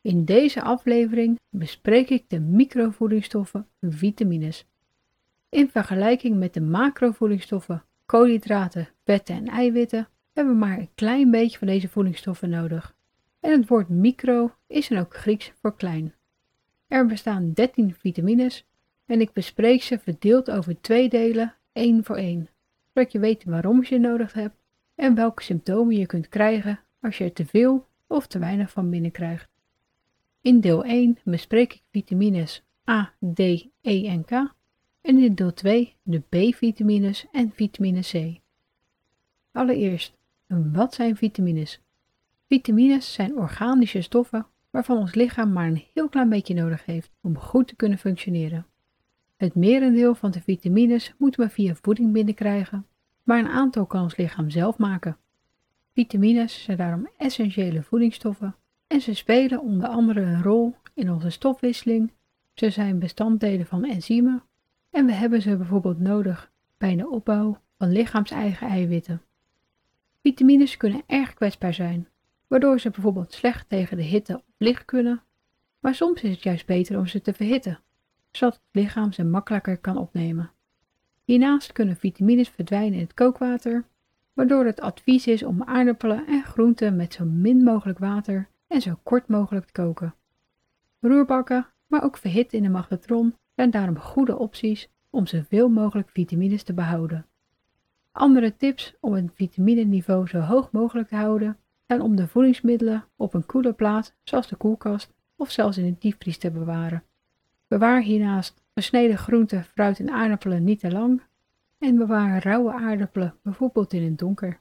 In deze aflevering bespreek ik de microvoedingsstoffen vitamines. In vergelijking met de macrovoedingsstoffen koolhydraten, vetten en eiwitten hebben we maar een klein beetje van deze voedingsstoffen nodig. En het woord micro is dan ook Grieks voor klein. Er bestaan 13 vitamines en ik bespreek ze verdeeld over twee delen, één voor één, zodat je weet waarom je nodig hebt en welke symptomen je kunt krijgen als je er te veel of te weinig van binnenkrijgt. In deel 1 bespreek ik vitamines A, D, E en K en in deel 2 de B-vitamines en vitamine C. Allereerst, wat zijn vitamines? Vitamines zijn organische stoffen waarvan ons lichaam maar een heel klein beetje nodig heeft om goed te kunnen functioneren. Het merendeel van de vitamines moeten we via voeding binnenkrijgen, maar een aantal kan ons lichaam zelf maken. Vitamines zijn daarom essentiële voedingsstoffen en ze spelen onder andere een rol in onze stofwisseling. Ze zijn bestanddelen van enzymen en we hebben ze bijvoorbeeld nodig bij de opbouw van lichaams-eigen eiwitten. Vitamines kunnen erg kwetsbaar zijn, waardoor ze bijvoorbeeld slecht tegen de hitte of licht kunnen, maar soms is het juist beter om ze te verhitten, zodat het lichaam ze makkelijker kan opnemen. Hiernaast kunnen vitamines verdwijnen in het kookwater, waardoor het advies is om aardappelen en groenten met zo min mogelijk water en zo kort mogelijk te koken. Roerbakken, maar ook verhit in de magnetron zijn daarom goede opties om zoveel mogelijk vitamines te behouden. Andere tips om het vitamineniveau zo hoog mogelijk te houden zijn om de voedingsmiddelen op een koele plaats, zoals de koelkast, of zelfs in een diepvries te bewaren. Bewaar hiernaast gesneden groenten, fruit en aardappelen niet te lang en bewaar rauwe aardappelen bijvoorbeeld in het donker.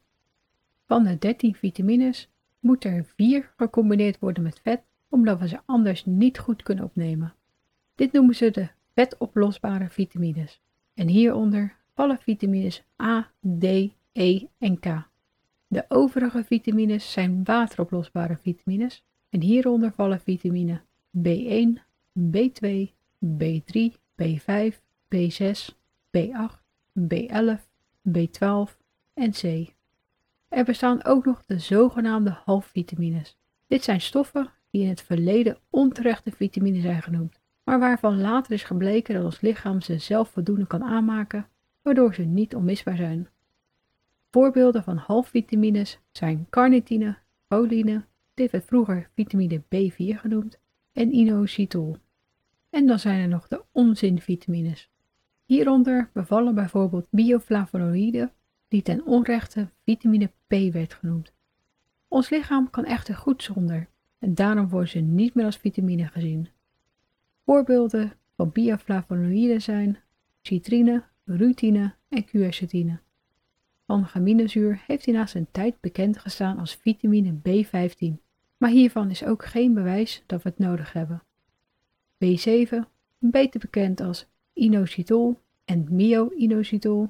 Van de 13 vitamines moeten er 4 gecombineerd worden met vet, omdat we ze anders niet goed kunnen opnemen. Dit noemen ze de vetoplosbare vitamines. En hieronder vallen vitamines A, D, E en K. De overige vitamines zijn wateroplosbare vitamines en hieronder vallen vitamine B1, B2, B3, B5, B6, B8, B11, B12 en C. Er bestaan ook nog de zogenaamde halfvitamines. Dit zijn stoffen die in het verleden onterechte vitamine zijn genoemd, maar waarvan later is gebleken dat ons lichaam ze zelf voldoende kan aanmaken, waardoor ze niet onmisbaar zijn. Voorbeelden van halfvitamines zijn carnitine, choline, dit werd vroeger vitamine B4 genoemd, en inositol. En dan zijn er nog de onzinvitamines. Hieronder bevallen bijvoorbeeld bioflavonoïden, die ten onrechte vitamine P werd genoemd. Ons lichaam kan echter goed zonder en daarom worden ze niet meer als vitamine gezien. Voorbeelden van bioflavonoïden zijn citrine, rutine en quercetine. Van heeft hiernaast een tijd bekend gestaan als vitamine B15, maar hiervan is ook geen bewijs dat we het nodig hebben. B7, beter bekend als inositol en myo-inositol.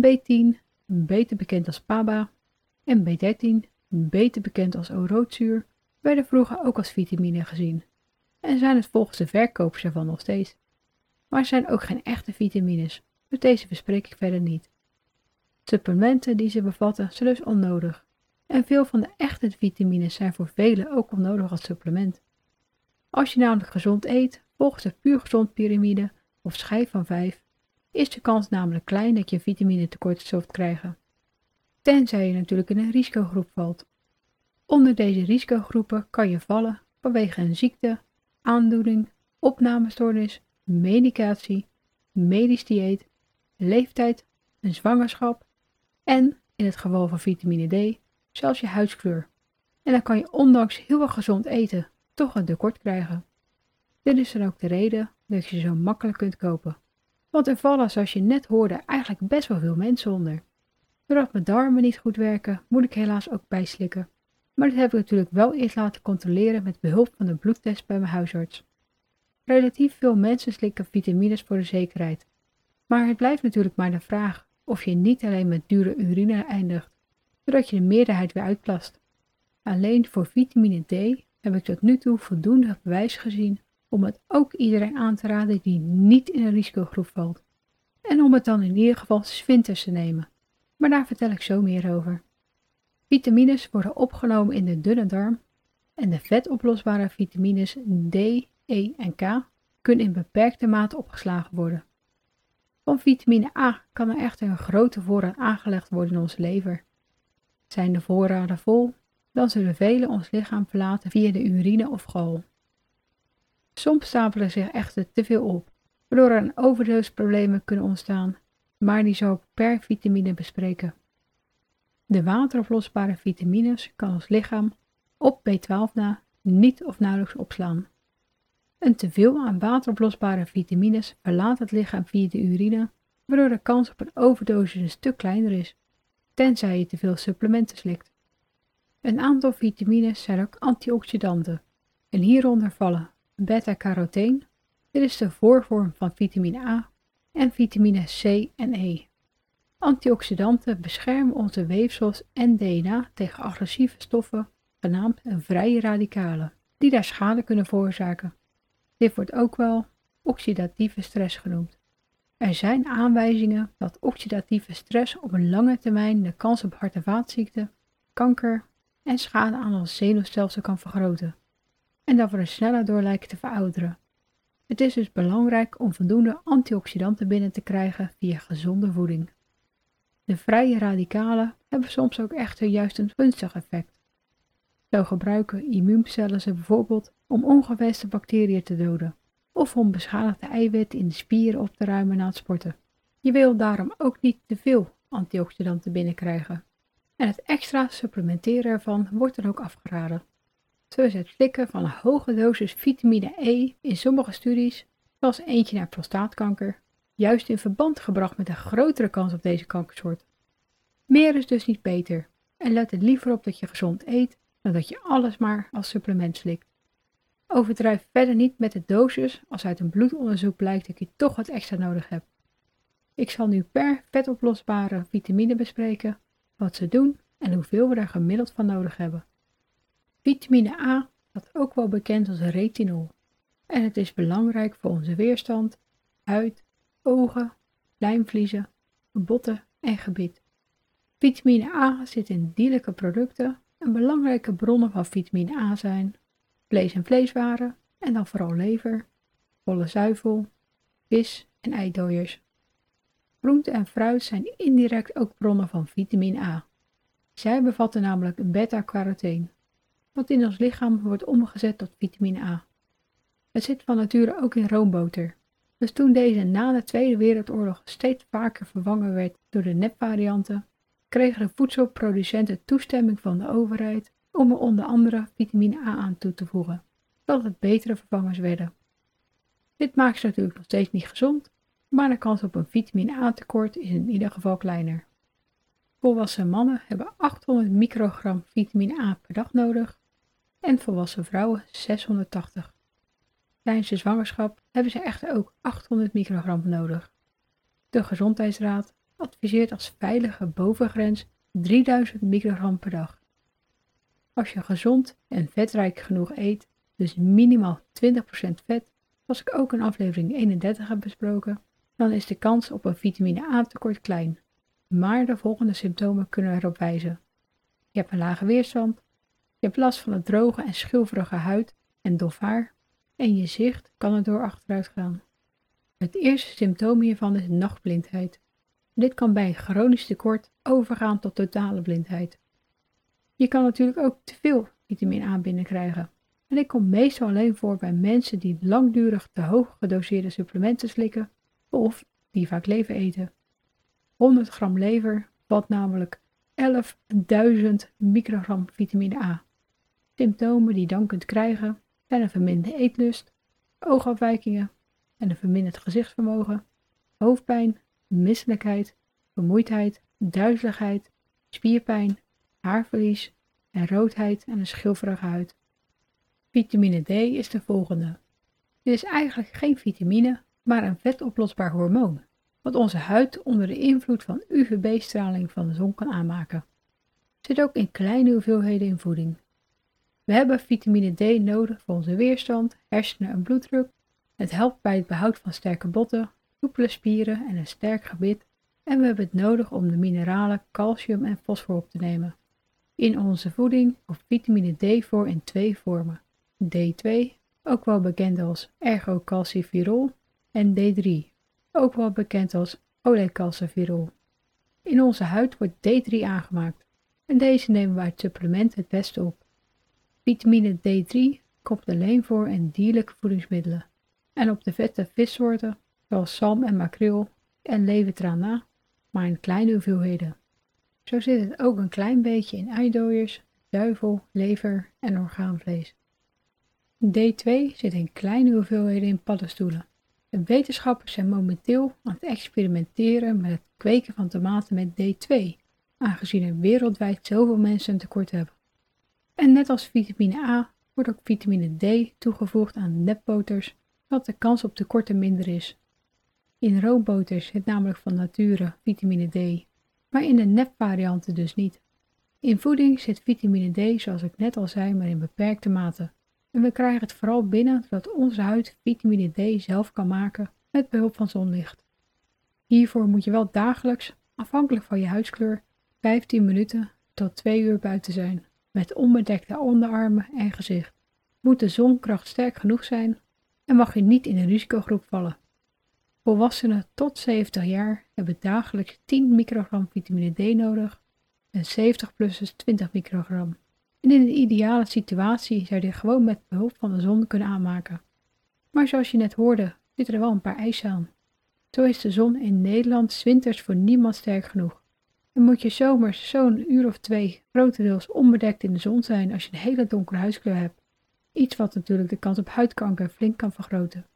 B10, beter bekend als PABA, en B13, beter bekend als orootzuur, werden vroeger ook als vitamine gezien en zijn het volgens de verkopers ervan nog steeds. Maar zijn ook geen echte vitamines, dus deze bespreek ik verder niet. Supplementen die ze bevatten zijn dus onnodig en veel van de echte vitamines zijn voor velen ook onnodig als supplement. Als je namelijk gezond eet, volgens de puur gezond piramide of schijf van 5, is de kans namelijk klein dat je vitamine tekort zult krijgen. Tenzij je natuurlijk in een risicogroep valt. Onder deze risicogroepen kan je vallen vanwege een ziekte, aandoening, opnamestoornis, medicatie, medisch dieet, leeftijd, een zwangerschap en, in het geval van vitamine D, zelfs je huidskleur. En dan kan je ondanks heel erg gezond eten toch een tekort krijgen. Dit is dan ook de reden dat je ze zo makkelijk kunt kopen. Want er vallen, zoals je net hoorde, eigenlijk best wel veel mensen onder. Doordat mijn darmen niet goed werken, moet ik helaas ook bijslikken. Maar dit heb ik natuurlijk wel eerst laten controleren met behulp van een bloedtest bij mijn huisarts. Relatief veel mensen slikken vitamines voor de zekerheid. Maar het blijft natuurlijk maar de vraag of je niet alleen met dure urine eindigt, zodat je de meerderheid weer uitplast. Alleen voor vitamine D heb ik tot nu toe voldoende bewijs gezien om het ook iedereen aan te raden die niet in een risicogroep valt. En om het dan in ieder geval zwinters te nemen. Maar daar vertel ik zo meer over. Vitamines worden opgenomen in de dunne darm en de vetoplosbare vitamines D, E en K kunnen in beperkte mate opgeslagen worden. Van vitamine A kan er echter een grote voorraad aangelegd worden in onze lever. Zijn de voorraden vol, dan zullen velen ons lichaam verlaten via de urine of gal. Soms stapelen zich echter te veel op, waardoor er een overdosisproblemen kunnen ontstaan, maar die zal ik per vitamine bespreken. De wateroplosbare vitamines kan ons lichaam op B12 na niet of nauwelijks opslaan. Een teveel aan wateroplosbare vitamines verlaat het lichaam via de urine, waardoor de kans op een overdosis een stuk kleiner is, tenzij je te veel supplementen slikt. Een aantal vitamines zijn ook antioxidanten, en hieronder vallen beta-carotene, dit is de voorvorm van vitamine A, en vitamine C en E. Antioxidanten beschermen onze weefsels en DNA tegen agressieve stoffen, genaamd vrije radicalen, die daar schade kunnen veroorzaken. Dit wordt ook wel oxidatieve stress genoemd. Er zijn aanwijzingen dat oxidatieve stress op een lange termijn de kans op hart- en vaatziekten, kanker en schade aan ons zenuwstelsel kan vergroten en dat we er sneller door lijken te verouderen. Het is dus belangrijk om voldoende antioxidanten binnen te krijgen via gezonde voeding. De vrije radicalen hebben soms ook echter juist een gunstig effect. Zo gebruiken immuuncellen ze bijvoorbeeld om ongewenste bacteriën te doden of om beschadigde eiwitten in de spieren op te ruimen na het sporten. Je wil daarom ook niet te veel antioxidanten binnenkrijgen. En het extra supplementeren ervan wordt dan ook afgeraden. Is het slikken van een hoge dosis vitamine E in sommige studies, zoals eentje naar prostaatkanker, juist in verband gebracht met een grotere kans op deze kankersoort. Meer is dus niet beter en let er liever op dat je gezond eet dan dat je alles maar als supplement slikt. Overdrijf verder niet met de dosis als uit een bloedonderzoek blijkt dat je toch wat extra nodig hebt. Ik zal nu per vetoplosbare vitamine bespreken wat ze doen en hoeveel we er gemiddeld van nodig hebben. Vitamine A staat ook wel bekend als retinol en het is belangrijk voor onze weerstand, huid, ogen, lijmvliezen, botten en gebit. Vitamine A zit in dierlijke producten en belangrijke bronnen van vitamine A zijn vlees en vleeswaren en dan vooral lever, volle zuivel, vis en eidooiers. Groente en fruit zijn indirect ook bronnen van vitamine A. Zij bevatten namelijk beta-carotene, wat in ons lichaam wordt omgezet tot vitamine A. Het zit van nature ook in roomboter. Dus toen deze na de Tweede Wereldoorlog steeds vaker vervangen werd door de nepvarianten, kregen de voedselproducenten toestemming van de overheid om er onder andere vitamine A aan toe te voegen, zodat het betere vervangers werden. Dit maakt ze natuurlijk nog steeds niet gezond, maar de kans op een vitamine A tekort is in ieder geval kleiner. Volwassen mannen hebben 800 microgram vitamine A per dag nodig en volwassen vrouwen 680. Tijdens de zwangerschap hebben ze echter ook 800 microgram nodig. De Gezondheidsraad adviseert als veilige bovengrens 3000 microgram per dag. Als je gezond en vetrijk genoeg eet, dus minimaal 20% vet, zoals ik ook in aflevering 31 heb besproken, dan is de kans op een vitamine A tekort klein. Maar de volgende symptomen kunnen erop wijzen. Je hebt een lage weerstand, je hebt last van een droge en schilferige huid en dof haar en je zicht kan erdoor achteruit gaan. Het eerste symptoom hiervan is nachtblindheid. Dit kan bij een chronisch tekort overgaan tot totale blindheid. Je kan natuurlijk ook te veel vitamine A binnenkrijgen. En dit komt meestal alleen voor bij mensen die langdurig te hoog gedoseerde supplementen slikken of die vaak lever eten. 100 gram lever valt namelijk 11.000 microgram vitamine A. Symptomen die je dan kunt krijgen zijn een verminderde eetlust, oogafwijkingen en een verminderd gezichtsvermogen, hoofdpijn, misselijkheid, vermoeidheid, duizeligheid, spierpijn, haarverlies en roodheid en een schilferige huid. Vitamine D is de volgende. Dit is eigenlijk geen vitamine, maar een vetoplosbaar hormoon, wat onze huid onder de invloed van UVB-straling van de zon kan aanmaken. Zit ook in kleine hoeveelheden in voeding. We hebben vitamine D nodig voor onze weerstand, hersenen en bloeddruk. Het helpt bij het behoud van sterke botten, soepele spieren en een sterk gebit. En we hebben het nodig om de mineralen calcium en fosfor op te nemen. In onze voeding komt vitamine D voor in twee vormen. D2, ook wel bekend als ergocalciferol, en D3, ook wel bekend als olecalciferol. In onze huid wordt D3 aangemaakt en deze nemen we uit supplementen het beste op. Vitamine D3 komt alleen voor in dierlijke voedingsmiddelen en op de vette vissoorten zoals zalm en makreel en levertraan maar in kleine hoeveelheden. Zo zit het ook een klein beetje in eidooiers, duivel, lever en orgaanvlees. D2 zit in kleine hoeveelheden in paddenstoelen. De wetenschappers zijn momenteel aan het experimenteren met het kweken van tomaten met D2, aangezien er wereldwijd zoveel mensen een tekort hebben. En net als vitamine A wordt ook vitamine D toegevoegd aan nepboters, zodat de kans op tekorten minder is. In roomboter zit namelijk van nature vitamine D, maar in de nepvarianten dus niet. In voeding zit vitamine D, zoals ik net al zei, maar in beperkte mate. En we krijgen het vooral binnen zodat onze huid vitamine D zelf kan maken met behulp van zonlicht. Hiervoor moet je wel dagelijks, afhankelijk van je huidskleur, 15 minuten tot 2 uur buiten zijn, met onbedekte onderarmen en gezicht. Moet de zonkracht sterk genoeg zijn en mag je niet in een risicogroep vallen. Volwassenen tot 70 jaar hebben dagelijks 10 microgram vitamine D nodig en 70-plussers 20 microgram. En in een ideale situatie zou je dit gewoon met behulp van de zon kunnen aanmaken. Maar zoals je net hoorde, zitten er wel een paar eisen aan. Zo is de zon in Nederland winters voor niemand sterk genoeg. En moet je zomers zo'n uur of twee grotendeels onbedekt in de zon zijn als je een hele donkere huidskleur hebt. Iets wat natuurlijk de kans op huidkanker flink kan vergroten.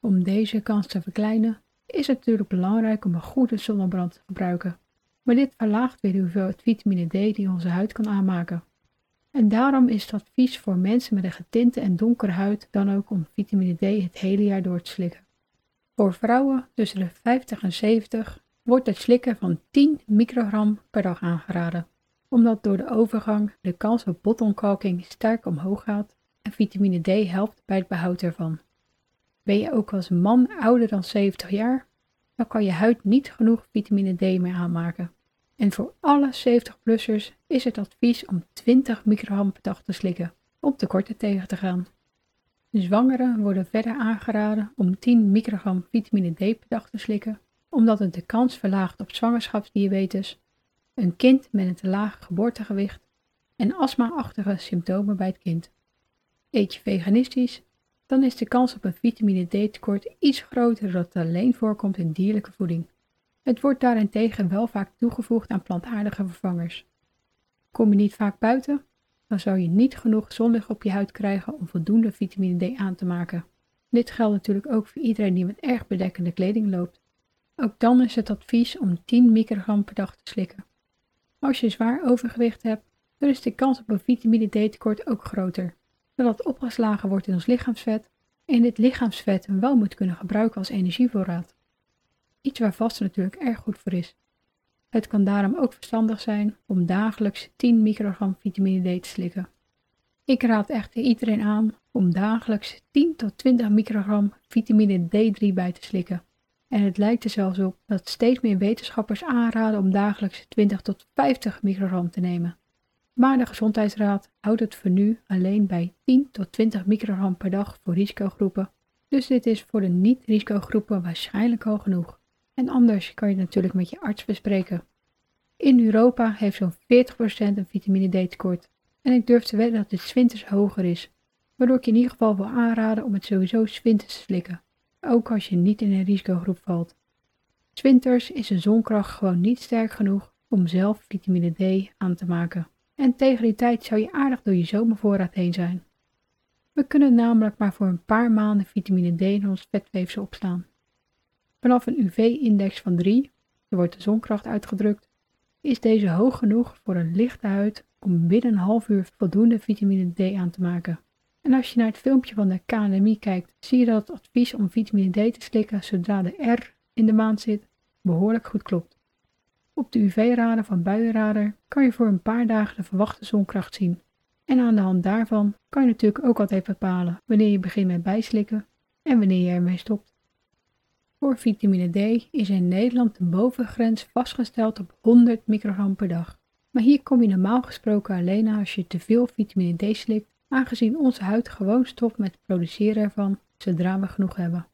Om deze kans te verkleinen is het natuurlijk belangrijk om een goede zonnebrand te gebruiken. Maar dit verlaagt weer de hoeveelheid vitamine D die onze huid kan aanmaken. En daarom is het advies voor mensen met een getinte en donkere huid dan ook om vitamine D het hele jaar door te slikken. Voor vrouwen tussen de 50 en 70 wordt het slikken van 10 microgram per dag aangeraden, omdat door de overgang de kans op botontkalking sterk omhoog gaat en vitamine D helpt bij het behoud ervan. Ben je ook als man ouder dan 70 jaar, dan kan je huid niet genoeg vitamine D meer aanmaken. En voor alle 70-plussers is het advies om 20 microgram per dag te slikken om tekorten tegen te gaan. Zwangeren worden verder aangeraden om 10 microgram vitamine D per dag te slikken, omdat het de kans verlaagt op zwangerschapsdiabetes, een kind met een te laag geboortegewicht en astma-achtige symptomen bij het kind. Eet je veganistisch, dan is de kans op een vitamine D tekort iets groter dan het alleen voorkomt in dierlijke voeding. Het wordt daarentegen wel vaak toegevoegd aan plantaardige vervangers. Kom je niet vaak buiten, dan zou je niet genoeg zonlicht op je huid krijgen om voldoende vitamine D aan te maken. Dit geldt natuurlijk ook voor iedereen die met erg bedekkende kleding loopt. Ook dan is het advies om 10 microgram per dag te slikken. Als je zwaar overgewicht hebt, dan is de kans op een vitamine D tekort ook groter, zodat opgeslagen wordt in ons lichaamsvet en dit lichaamsvet wel moet kunnen gebruiken als energievoorraad. Iets waar vasten natuurlijk erg goed voor is. Het kan daarom ook verstandig zijn om dagelijks 10 microgram vitamine D te slikken. Ik raad echter iedereen aan om dagelijks 10 tot 20 microgram vitamine D3 bij te slikken. En het lijkt er zelfs op dat steeds meer wetenschappers aanraden om dagelijks 20 tot 50 microgram te nemen. Maar de Gezondheidsraad houdt het voor nu alleen bij 10 tot 20 microgram per dag voor risicogroepen. Dus dit is voor de niet-risicogroepen waarschijnlijk al genoeg. En anders kan je het natuurlijk met je arts bespreken. In Europa heeft zo'n 40% een vitamine D tekort. En ik durf te wedden dat dit zwinters hoger is. Waardoor ik je in ieder geval wil aanraden om het sowieso zwinters te slikken. Ook als je niet in een risicogroep valt. Zwinters is de zonkracht gewoon niet sterk genoeg om zelf vitamine D aan te maken. En tegen die tijd zou je aardig door je zomervoorraad heen zijn. We kunnen namelijk maar voor een paar maanden vitamine D in ons vetweefsel opslaan. Vanaf een UV-index van 3, er wordt de zonkracht uitgedrukt, is deze hoog genoeg voor een lichte huid om binnen een half uur voldoende vitamine D aan te maken. En als je naar het filmpje van de KNMI kijkt, zie je dat het advies om vitamine D te slikken zodra de R in de maand zit, behoorlijk goed klopt. Op de UV-radar van buienradar kan je voor een paar dagen de verwachte zonkracht zien. En aan de hand daarvan kan je natuurlijk ook altijd bepalen wanneer je begint met bijslikken en wanneer je ermee stopt. Voor vitamine D is in Nederland de bovengrens vastgesteld op 100 microgram per dag. Maar hier kom je normaal gesproken alleen als je te veel vitamine D slikt, aangezien onze huid gewoon stopt met produceren ervan zodra we genoeg hebben.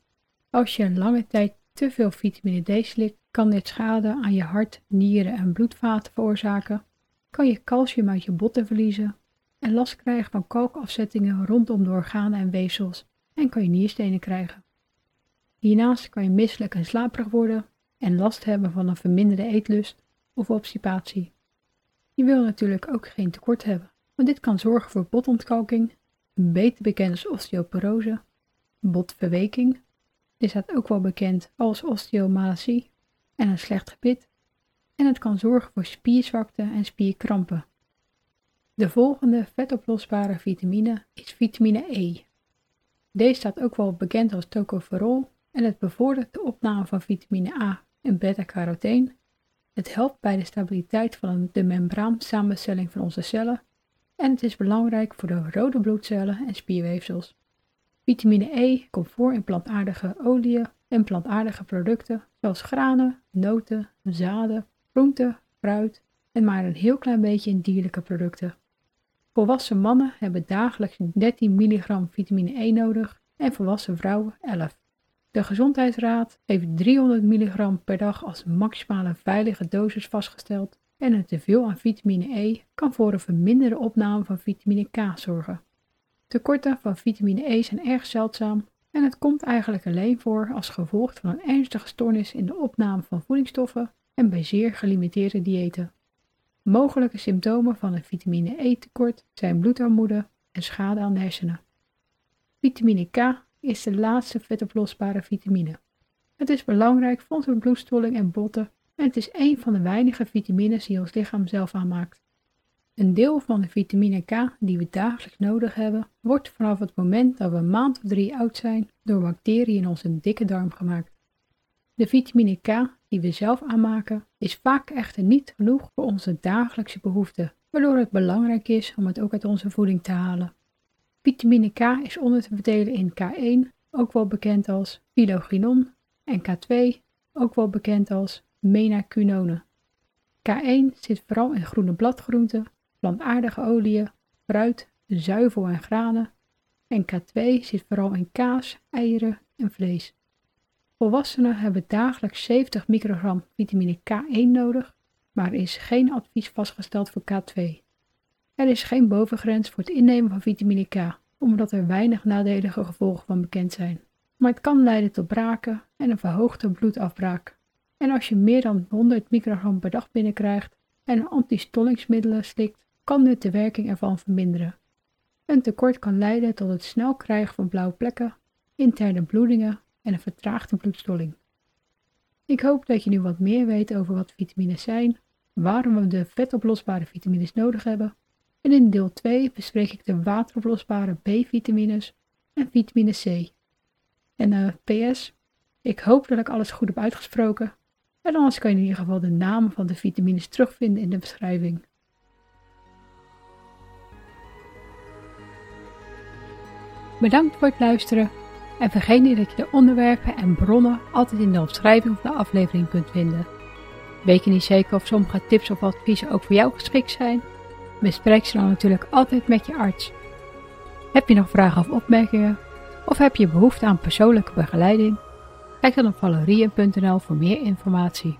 Als je een lange tijd te veel vitamine D slikt, kan dit schade aan je hart, nieren en bloedvaten veroorzaken, kan je calcium uit je botten verliezen en last krijgen van kalkafzettingen rondom de organen en weefsels en kan je nierstenen krijgen. Hiernaast kan je misselijk en slaperig worden en last hebben van een verminderde eetlust of obstipatie. Je wil natuurlijk ook geen tekort hebben, dit kan zorgen voor botontkalking, beter bekend als osteoporose, botverweking, dit staat ook wel bekend als osteomalacie en een slecht gebit, en het kan zorgen voor spierzwakte en spierkrampen. De volgende vetoplosbare vitamine is vitamine E. Deze staat ook wel bekend als tocopherol en het bevordert de opname van vitamine A en beta-carotene. Het helpt bij de stabiliteit van de membraansamenstelling van onze cellen en het is belangrijk voor de rode bloedcellen en spierweefsels. Vitamine E komt voor in plantaardige oliën en plantaardige producten zoals granen, noten, zaden, groenten, fruit en maar een heel klein beetje in dierlijke producten. Volwassen mannen hebben dagelijks 13 mg vitamine E nodig en volwassen vrouwen 11. De Gezondheidsraad heeft 300 mg per dag als maximale veilige dosis vastgesteld en een teveel aan vitamine E kan voor een verminderde opname van vitamine K zorgen. Tekorten van vitamine E zijn erg zeldzaam en het komt eigenlijk alleen voor als gevolg van een ernstige stoornis in de opname van voedingsstoffen en bij zeer gelimiteerde diëten. Mogelijke symptomen van een vitamine E tekort zijn bloedarmoede en schade aan de hersenen. Vitamine K is de laatste vetoplosbare vitamine. Het is belangrijk voor onze bloedstolling en botten en het is een van de weinige vitamines die ons lichaam zelf aanmaakt. Een deel van de vitamine K die we dagelijks nodig hebben, wordt vanaf het moment dat we een maand of drie oud zijn door bacteriën in onze dikke darm gemaakt. De vitamine K die we zelf aanmaken is vaak echter niet genoeg voor onze dagelijkse behoeften, waardoor het belangrijk is om het ook uit onze voeding te halen. Vitamine K is onder te verdelen in K1, ook wel bekend als filoginon, en K2, ook wel bekend als menacunone. K1 zit vooral in groene bladgroenten, plantaardige oliën, fruit, zuivel en granen. En K2 zit vooral in kaas, eieren en vlees. Volwassenen hebben dagelijks 70 microgram vitamine K1 nodig, maar er is geen advies vastgesteld voor K2. Er is geen bovengrens voor het innemen van vitamine K, omdat er weinig nadelige gevolgen van bekend zijn. Maar het kan leiden tot braken en een verhoogde bloedafbraak. En als je meer dan 100 microgram per dag binnenkrijgt en antistollingsmiddelen slikt, kan dit de werking ervan verminderen. Een tekort kan leiden tot het snel krijgen van blauwe plekken, interne bloedingen en een vertraagde bloedstolling. Ik hoop dat je nu wat meer weet over wat vitamines zijn, waarom we de vetoplosbare vitamines nodig hebben. En in deel 2 bespreek ik de wateroplosbare B-vitamines en vitamine C. En eh, PS, ik hoop dat ik alles goed heb uitgesproken. En anders kan je in ieder geval de namen van de vitamines terugvinden in de beschrijving. Bedankt voor het luisteren en vergeet niet dat je de onderwerpen en bronnen altijd in de omschrijving van de aflevering kunt vinden. Weet je niet zeker of sommige tips of adviezen ook voor jou geschikt zijn? Bespreek ze dan natuurlijk altijd met je arts. Heb je nog vragen of opmerkingen? Of heb je behoefte aan persoonlijke begeleiding? Kijk dan op valerien.nl voor meer informatie.